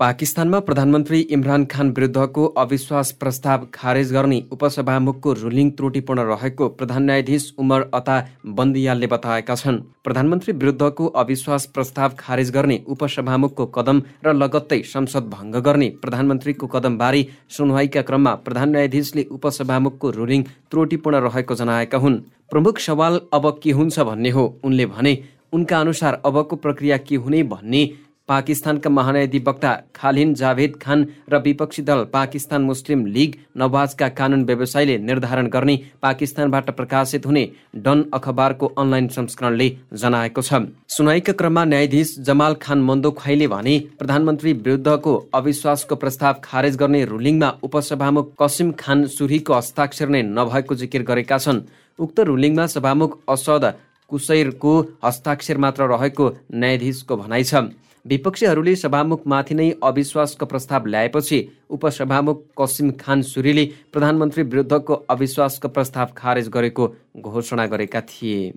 पाकिस्तानमा प्रधानमन्त्री इमरान खान विरुद्धको अविश्वास प्रस्ताव खारेज गर्ने उपसभामुखको रुलिङ त्रुटिपूर्ण रहेको प्रधान न्यायाधीश उमर अता बन्दियालले बताएका छन्। प्रधानमन्त्री विरुद्धको अविश्वास प्रस्ताव खारेज गर्ने उपसभामुखको कदम र लगत्तै संसद भङ्ग गर्ने प्रधानमन्त्रीको कदमबारे सुनवाईका क्रममा प्रधान न्यायाधीशले उपसभामुखको रुलिङ त्रुटिपूर्ण रहेको जनाएका हुन्। प्रमुख सवाल अब के हुन्छ भन्ने हो? उनले भने उनका अनुसार अबको प्रक्रिया के हुने भन्ने पाकिस्तानका महान्याधिवक्ता खालिन जाभेद खान र विपक्षी दल पाकिस्तान मुस्लिम लिग नवाजका कानुन व्यवसायले निर्धारण गर्ने पाकिस्तानबाट प्रकाशित हुने डन अखबारको अनलाइन संस्करणले जनाएको छ। सुनाइका क्रममा न्यायाधीश जमाल खान मन्दोखाईले भने प्रधानमन्त्री विरुद्धको अविश्वासको प्रस्ताव खारेज गर्ने रुलिङमा उपसभामुख कसिम खान सुरीको हस्ताक्षर नै नभएको जिकिर गरेका छन्। उक्त रुलिङमा सभामुख असद कुसैरको हस्ताक्षर मात्र रहेको न्यायाधीशको भनाइ छ। विपक्षीहरूले सभामुखमाथि नै अविश्वासको प्रस्ताव ल्याएपछि उपसभामुख कसिम खान सुरीले प्रधानमन्त्री विरुद्धको अविश्वासको प्रस्ताव खारेज गरेको घोषणा गरेका थिए।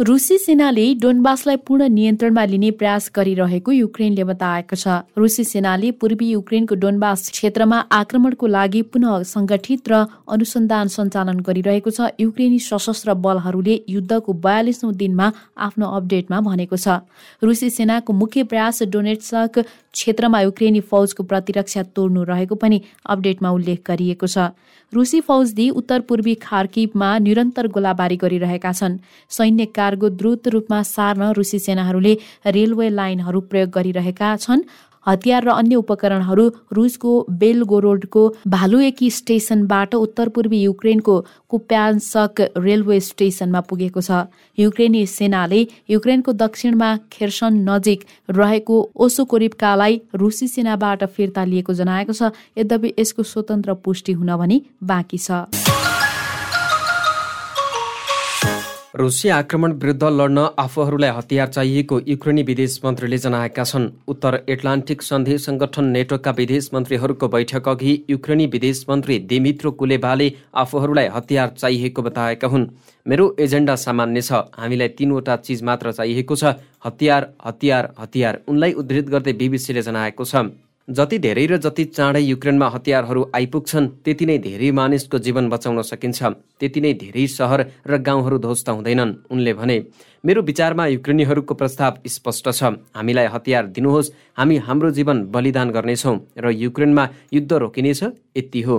रुसी सेनाले डोनबासलाई पूर्ण नियन्त्रणमा लिने प्रयास गरिरहेको युक्रेनले बताएको छ। रुसी सेनाले पूर्वी युक्रेनको डोनबास क्षेत्रमा आक्रमणको लागि पुनः संगठित र अनुसन्धान सञ्चालन गरिरहेको छ। युक्रेनी सशस्त्र बलहरूले युद्धको बयालिसौँ दिनमा आफ्नो अपडेटमा भनेको छ। रुसी सेनाको मुख्य प्रयास डोनेट्सक क्षेत्रमा युक्रेनी फौजको प्रतिरक्षा तोड्नु रहेको पनि अपडेटमा उल्लेख गरिएको छ। रुसी फौजले उत्तर पूर्वी खार्किबमा निरन्तर गोलाबारी गरिरहेका छन्। सैन्य कार्गो द्रुत रूपमा सार्न रुसी सेनाहरूले रेलवे लाइनहरू प्रयोग गरिरहेका छन्। हतियार र अन्य उपकरणहरू रुसको बेलगोरोडको भालुएकी स्टेसनबाट उत्तर पूर्वी युक्रेनको कुप्यान्सक रेलवे स्टेसनमा पुगेको छ। युक्रेनी सेनाले युक्रेनको दक्षिणमा खेर्सन नजिक रहेको ओसोकोरिप्कालाई रुसी सेनाबाट फिर्ता लिएको जनाएको छ। यद्यपि यसको स्वतन्त्र पुष्टि हुन भने बाँकी छ। रुसी आक्रमण विरुद्ध लड्न आफूहरूलाई हतियार चाहिएको युक्रेनी विदेश मन्त्रीले जनाएका छन्। उत्तर एटलान्टिक सन्धि संगठन नेटोका विदेश मन्त्रीहरूको बैठक अघि युक्रेनी विदेश मन्त्री दिमित्रो कुलेबाले आफूहरूलाई हतियार चाहिएको बताएका हुन्। मेरो एजेन्डा सामान्य छ। हामीलाई तीनवटा चिज मात्र चाहिएको छ। हतियार हतियार हतियार। उनलाई उद्धृत गर्दै बिबिसीले जनाएको छ। जति धेरै र जति चाँडै युक्रेनमा हतियारहरू आइपुग्छन् त्यति नै धेरै मानिसको जीवन बचाउन सकिन्छ। त्यति नै धेरै सहर र गाउँहरू ध्वस्त हुँदैनन् उनले भने। मेरो विचारमा युक्रेनीहरूको प्रस्ताव स्पष्ट छ। हामीलाई हतियार दिनुहोस्। हामी हाम्रो जीवन बलिदान गर्नेछौँ र युक्रेनमा युद्ध रोकिनेछ यति हो।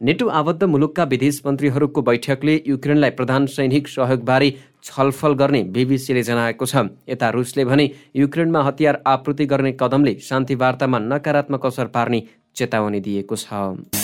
नेटो आबद्ध मुलुकका विदेश मन्त्रीहरूको बैठकले युक्रेनलाई प्रधान सैनिक सहयोगबारे छलफल गर्ने बिबिसीले जनाएको छ। यता रुसले भने युक्रेनमा हतियार आपूर्ति गर्ने कदमले शान्ति वार्तामा नकारात्मक असर पार्ने चेतावनी दिएको छ।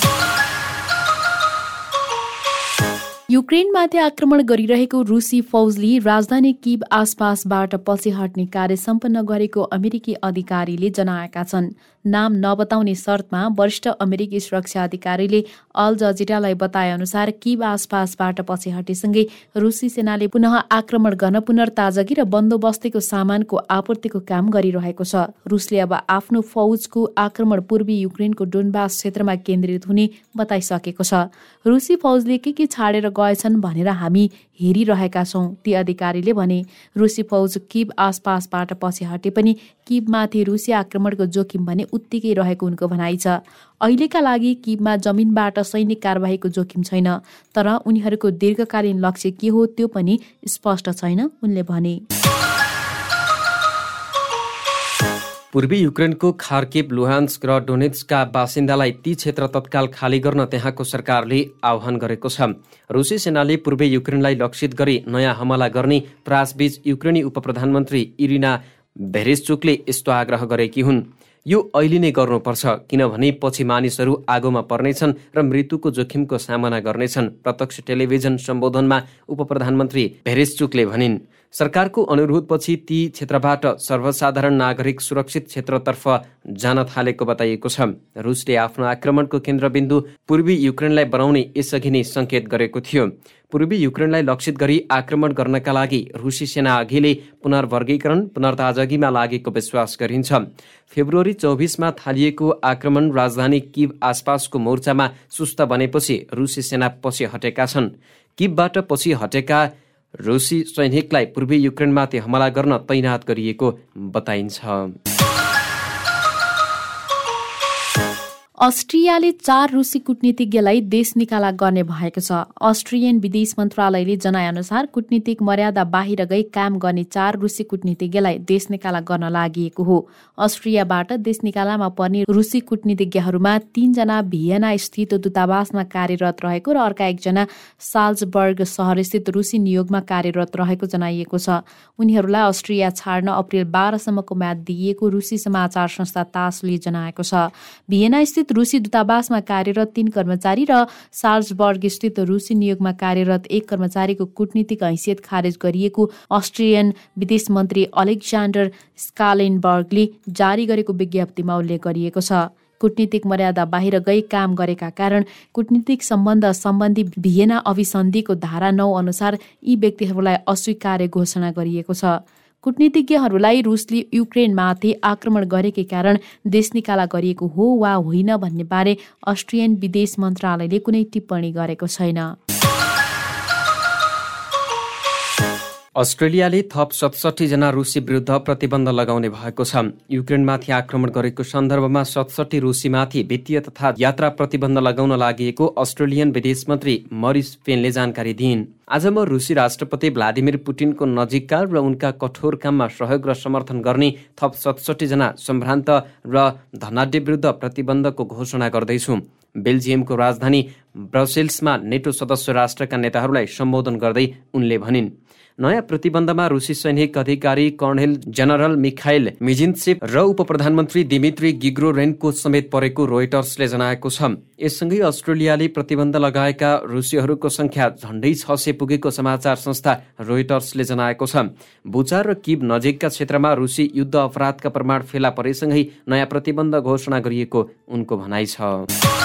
युक्रेनमाथि आक्रमण गरिरहेको रुसी फौजले राजधानी किब आसपासबाट पछि हट्ने कार्य सम्पन्न गरेको अमेरिकी अधिकारीले जनाएका छन्। नाम नबताउने शर्तमा वरिष्ठ अमेरिकी सुरक्षा अधिकारीले अल जजिरालाई बताए अनुसार किब आसपासबाट पछि हटेसँगै रुसी सेनाले पुनः आक्रमण गर्न पुनर्ताजगी र बन्दोबस्तीको सामानको आपूर्तिको काम गरिरहेको छ। रुसले अब आफ्नो फौजको आक्रमण पूर्वी युक्रेनको डोनबास क्षेत्रमा केन्द्रित हुने बताइसकेको छ। रुसी फौजले के के छाडेर गएछन् भनेर हामी हेरिरहेका छौँ। ती अधिकारीले भने रुसी फौज किब आसपासबाट पछि हटे पनि किबमाथि रुसी आक्रमणको जोखिम भने उत्तिकै रहेको उनको भनाइ छ। अहिलेका लागि किबमा जमिनबाट सैनिक कारवाहीको जोखिम छैन तर उनीहरूको दीर्घकालीन लक्ष्य के हो त्यो पनि स्पष्ट छैन उनले भने। पूर्वी युक्रेनको खार्किब लुहान्स्क र डोनेट्सका बासिन्दालाई ती क्षेत्र तत्काल खाली गर्न त्यहाँको सरकारले आह्वान गरेको छ। रुसी सेनाले पूर्वी युक्रेनलाई लक्षित गरी नयाँ हमला गर्ने प्रासबीच युक्रेनी उप प्रधानमन्त्री इरिना भेरेसचुकले यस्तो आग्रह गरेकी हुन्। यो अहिले नै गर्नुपर्छ किनभने पछि मानिसहरू आगोमा पर्नेछन् र मृत्युको जोखिमको सामना गर्नेछन् प्रत्यक्ष टेलिभिजन सम्बोधनमा उप प्रधानमन्त्री भेरेसचुकले भनिन्। सरकारको अनुरोधपछि ती क्षेत्रबाट सर्वसाधारण नागरिक सुरक्षित क्षेत्रतर्फ जान थालेको बताइएको छ। रुसले आफ्नो आक्रमणको केन्द्रबिन्दु पूर्वी युक्रेनलाई बनाउने यसअघि नै सङ्केत गरेको थियो। पूर्वी युक्रेनलाई लक्षित गरी आक्रमण गर्नका लागि रुसी सेना अघिले पुनर्वर्गीकरण पुनर्ताजगीमा लागेको विश्वास गरिन्छ। फेब्रुअरी चौबिसमा थालिएको आक्रमण राजधानी किब आसपासको मोर्चामा सुस्त बनेपछि रुसी सेना पछि हटेका छन्। किबबाट पछि हटेका रुसी सैनिकलाई पूर्वी युक्रेनमाथि हमला गर्न तैनात गरिएको बताइन्छ। अस्ट्रियाले चार रुसी कुटनीतिज्ञलाई देश निकाला गर्ने भएको छ। अस्ट्रियन विदेश मन्त्रालयले जनाएअनुसार कुटनीतिक मर्यादा बाहिर गई काम गर्ने चार रुसी कुटनीतिज्ञलाई देश निकाला गर्न लागि हो। अस्ट्रियाबाट देश निकालामा पर्ने रुसी कुटनीतिज्ञहरूमा तीनजना भियना स्थित दूतावासमा कार्यरत रहेको र अर्का एकजना साल्जबर्ग सहरस्थित रुसी नियोगमा कार्यरत रहेको जनाइएको छ। उनीहरूलाई अस्ट्रिया छाड्न अप्रेल बाह्रसम्मको म्याद दिइएको रुसी समाचार संस्था तासले जनाएको छ। भियना रुसी दूतावासमा कार्यरत तीन कर्मचारी र सार्जबर्ग स्थित रुसी नियोगमा कार्यरत एक कर्मचारीको कूटनीतिक हैसियत खारेज गरिएको अस्ट्रियन विदेश मन्त्री अलेक्जान्डर स्कालेनबर्गले जारी गरेको विज्ञप्तिमा उल्लेख गरिएको छ। कूटनीतिक मर्यादा बाहिर गई काम गरेका कारण कूटनीतिक सम्बन्ध सम्बन्धी भिएना अभिसन्धिको धारा नौ अनुसार यी व्यक्तिहरूलाई अस्वीकार्य घोषणा गरिएको छ। कुटनीतिज्ञहरूलाई रुसले युक्रेनमाथि आक्रमण गरेकै कारण देश निकाला गरिएको हो वा होइन भन्ने बारे अस्ट्रियन विदेश मन्त्रालयले कुनै टिप्पणी गरेको छैन। अस्ट्रेलियाले थप जना रुसी विरुद्ध प्रतिबन्ध लगाउने भएको छ। युक्रेनमाथि आक्रमण गरेको सन्दर्भमा सतसठी रुसीमाथि वित्तीय तथा यात्रा प्रतिबन्ध लगाउन लागि अस्ट्रेलियन विदेश मन्त्री मरिस पेनले जानकारी दिइन्। आज म रुसी राष्ट्रपति भ्लादिमिर पुटिनको नजिकका र उनका कठोर काममा सहयोग र समर्थन गर्ने थप जना सम्भ्रान्त र धनाढ्य विरुद्ध प्रतिबन्धको घोषणा गर्दैछु। बेल्जियमको राजधानी ब्रसेल्समा नेटो सदस्य राष्ट्रका नेताहरूलाई सम्बोधन गर्दै उनले भनिन्। नयाँ प्रतिबन्धमा रुसी सैनिक अधिकारी कर्णेल जनरल मिखाइल मिजिन्सेप र उप प्रधानमन्त्री दिमित्री गिग्रो रेनको समेत परेको रोइटर्सले जनाएको छ। यससँगै अस्ट्रेलियाले प्रतिबन्ध लगाएका रुसीहरूको संख्या झण्डै छ सय पुगेको समाचार संस्था रोइटर्सले जनाएको छ। बुचार र किब नजिकका क्षेत्रमा रुसी युद्ध अपराधका प्रमाण फेला परेसँगै नयाँ प्रतिबन्ध घोषणा गरिएको उनको भनाइ छ।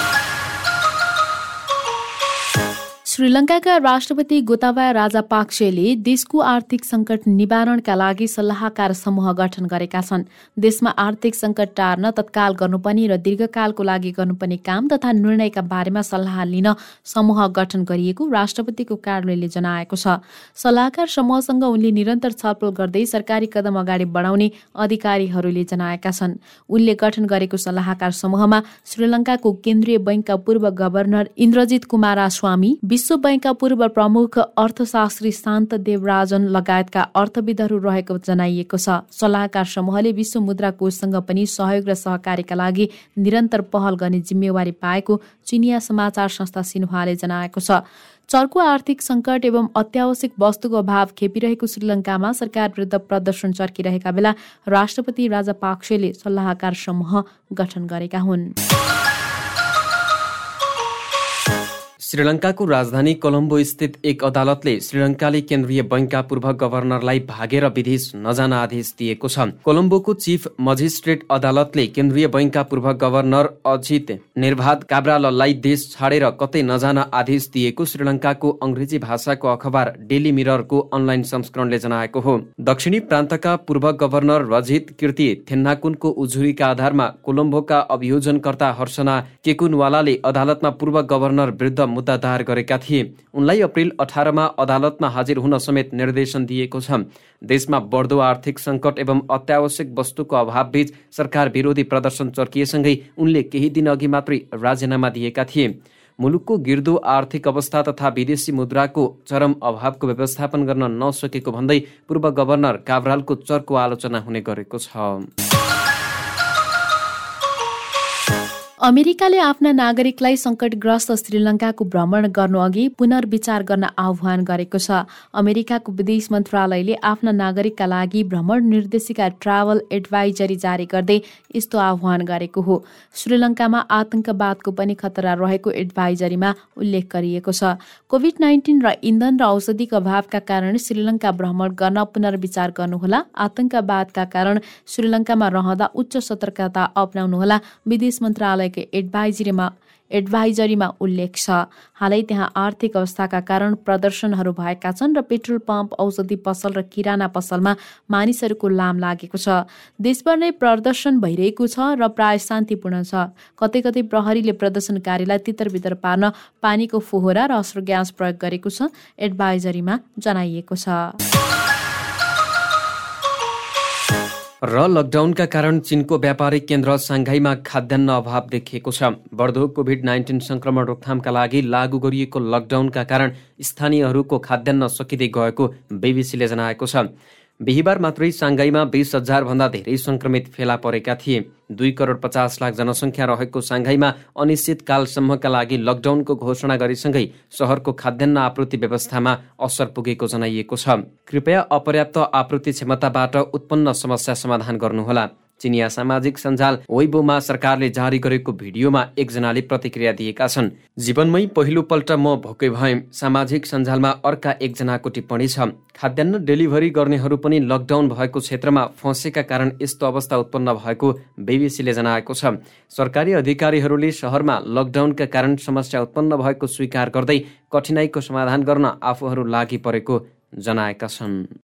श्रीलङ्काका राष्ट्रपति गोताबाया राजापाक्सेले देशको आर्थिक सङ्कट निवारणका लागि सल्लाहकार समूह गठन गरेका छन्। देशमा आर्थिक सङ्कट टार्न तत्काल गर्नुपर्ने र दीर्घकालको लागि गर्नुपर्ने काम तथा निर्णयका बारेमा सल्लाह लिन समूह गठन गरिएको राष्ट्रपतिको कार्यालयले जनाएको छ। सल्लाहकार समूहसँग उनले निरन्तर छलफल गर्दै सरकारी कदम अगाडि बढाउने अधिकारीहरूले जनाएका छन्। उनले गठन गरेको सल्लाहकार समूहमा श्रीलङ्काको केन्द्रीय बैङ्कका पूर्व गभर्नर इन्द्रजित कुमारा स्वामी विश्व बैङ्कका पूर्व प्रमुख अर्थशास्त्री शान्त देवराजन लगायतका अर्थविदहरू रहेको जनाइएको छ। सल्लाहकार समूहले विश्व मुद्रा कोषसँग पनि सहयोग र सहकार्यका लागि निरन्तर पहल गर्ने जिम्मेवारी पाएको चिनिया समाचार संस्था सिन्हाले जनाएको छ। चर्को आर्थिक सङ्कट एवं अत्यावश्यक वस्तुको अभाव खेपिरहेको श्रीलङ्कामा सरकार विरुद्ध प्रदर्शन चर्किरहेका बेला राष्ट्रपति राजा पाक्सेले सल्लाहकार समूह गठन गरेका हुन्। श्रीलङ्काको राजधानी कोलम्बो स्थित एक अदालतले श्रीलङ्काले केन्द्रीय बैङ्कका पूर्व गभर्नरलाई भागेर विदेश नजान आदेश दिएको छ। कोलम्बोको चिफ मजिस्ट्रेट अदालतले केन्द्रीय बैङ्कका पूर्व गभर्नर अजित निर्भात काब्राललाई देश छाडेर कतै नजान आदेश दिएको श्रीलङ्काको अङ्ग्रेजी भाषाको अखबार डेली मिररको अनलाइन संस्करणले जनाएको हो। दक्षिणी प्रान्तका पूर्व गभर्नर रजित किर्ति थेन्नाकुनको उजुरीका आधारमा कोलम्बोका अभियोजनकर्ता हर्षना केकुनवालाले अदालतमा पूर्व गभर्नर विरुद्ध मुद्दा दायर गरेका थिए। उनलाई अप्रेल अठारमा अदालतमा हाजिर हुन समेत निर्देशन दिएको छ। देशमा बढ्दो आर्थिक सङ्कट एवं अत्यावश्यक वस्तुको अभावबीच सरकार विरोधी प्रदर्शन चर्किएसँगै उनले केही दिन अघि मात्रै राजीनामा दिएका थिए। मुलुकको गिर्दो आर्थिक अवस्था तथा विदेशी मुद्राको चरम अभावको व्यवस्थापन गर्न नसकेको भन्दै पूर्व गभर्नर काभ्रालको चर्को आलोचना हुने गरेको छ। अमेरिकाले आफ्ना नागरिकलाई सङ्कटग्रस्त श्रीलङ्काको भ्रमण गर्नु अघि पुनर्विचार गर्न आह्वान गरेको छ। अमेरिकाको विदेश मन्त्रालयले आफ्ना नागरिकका लागि भ्रमण निर्देशिका ट्राभल एडभाइजरी जारी गर्दै यस्तो आह्वान गरेको हो। श्रीलङ्कामा आतंकवादको पनि खतरा रहेको एडभाइजरीमा उल्लेख गरिएको छ। कोभिड नाइन्टिन र इन्धन र औषधिको अभावका कारण श्रीलङ्का भ्रमण गर्न पुनर्विचार गर्नुहोला। आतंकवादका कारण श्रीलङ्कामा रहँदा उच्च सतर्कता अप्नाउनुहोला। विदेश मन्त्रालय एडभाइजरीमा एडभाइजरीमा उल्लेख छ। हालै त्यहाँ आर्थिक अवस्थाका कारण प्रदर्शनहरू भएका छन् र पेट्रोल पम्प औषधि पसल र किराना पसलमा मानिसहरूको लाम लागेको छ। देशभर नै प्रदर्शन भइरहेको छ र प्राय शान्तिपूर्ण छ। कतै कतै प्रहरीले प्रदर्शनकारीलाई तितर बितर पार्न पानीको फोहरा र अस्त्र ग्यास प्रयोग गरेको छ एडभाइजरीमा जनाइएको छ। र लकडाउनका कारण चिनको व्यापारिक केन्द्र साङ्घाईमा खाद्यान्न अभाव देखिएको छ। बढ्दो कोभिड नाइन्टिन संक्रमण रोकथामका लागि लागू गरिएको लकडाउनका कारण स्थानीयहरूको खाद्यान्न सकिँदै गएको बिबिसीले जनाएको छ। बिहिबार मात्रै साङ्घाईमा बिस भन्दा धेरै संक्रमित फेला परेका थिए। दुई करोड पचास लाख जनसङ्ख्या रहेको साङ्घाईमा अनिश्चितकालसम्मका लागि लकडाउनको घोषणा गरेसँगै सहरको खाद्यान्न आपूर्ति व्यवस्थामा असर पुगेको जनाइएको छ। कृपया अपर्याप्त आपूर्ति क्षमताबाट उत्पन्न समस्या समाधान गर्नुहोला। चिनिया सामाजिक सञ्जाल वेबोमा सरकारले जारी गरेको भिडियोमा एकजनाले प्रतिक्रिया दिएका छन्। जीवनमै पहिलो पल्ट म भोकै भएँ। सामाजिक सञ्जालमा अर्का एकजनाको टिप्पणी छ। खाद्यान्न डेलिभरी गर्नेहरू पनि लकडाउन भएको क्षेत्रमा फँसेका कारण यस्तो अवस्था उत्पन्न भएको बिबिसीले जनाएको छ। सरकारी अधिकारीहरूले सहरमा लकडाउनका कारण समस्या उत्पन्न भएको स्वीकार गर्दै कठिनाईको समाधान गर्न आफूहरू लागि परेको जनाएका छन्।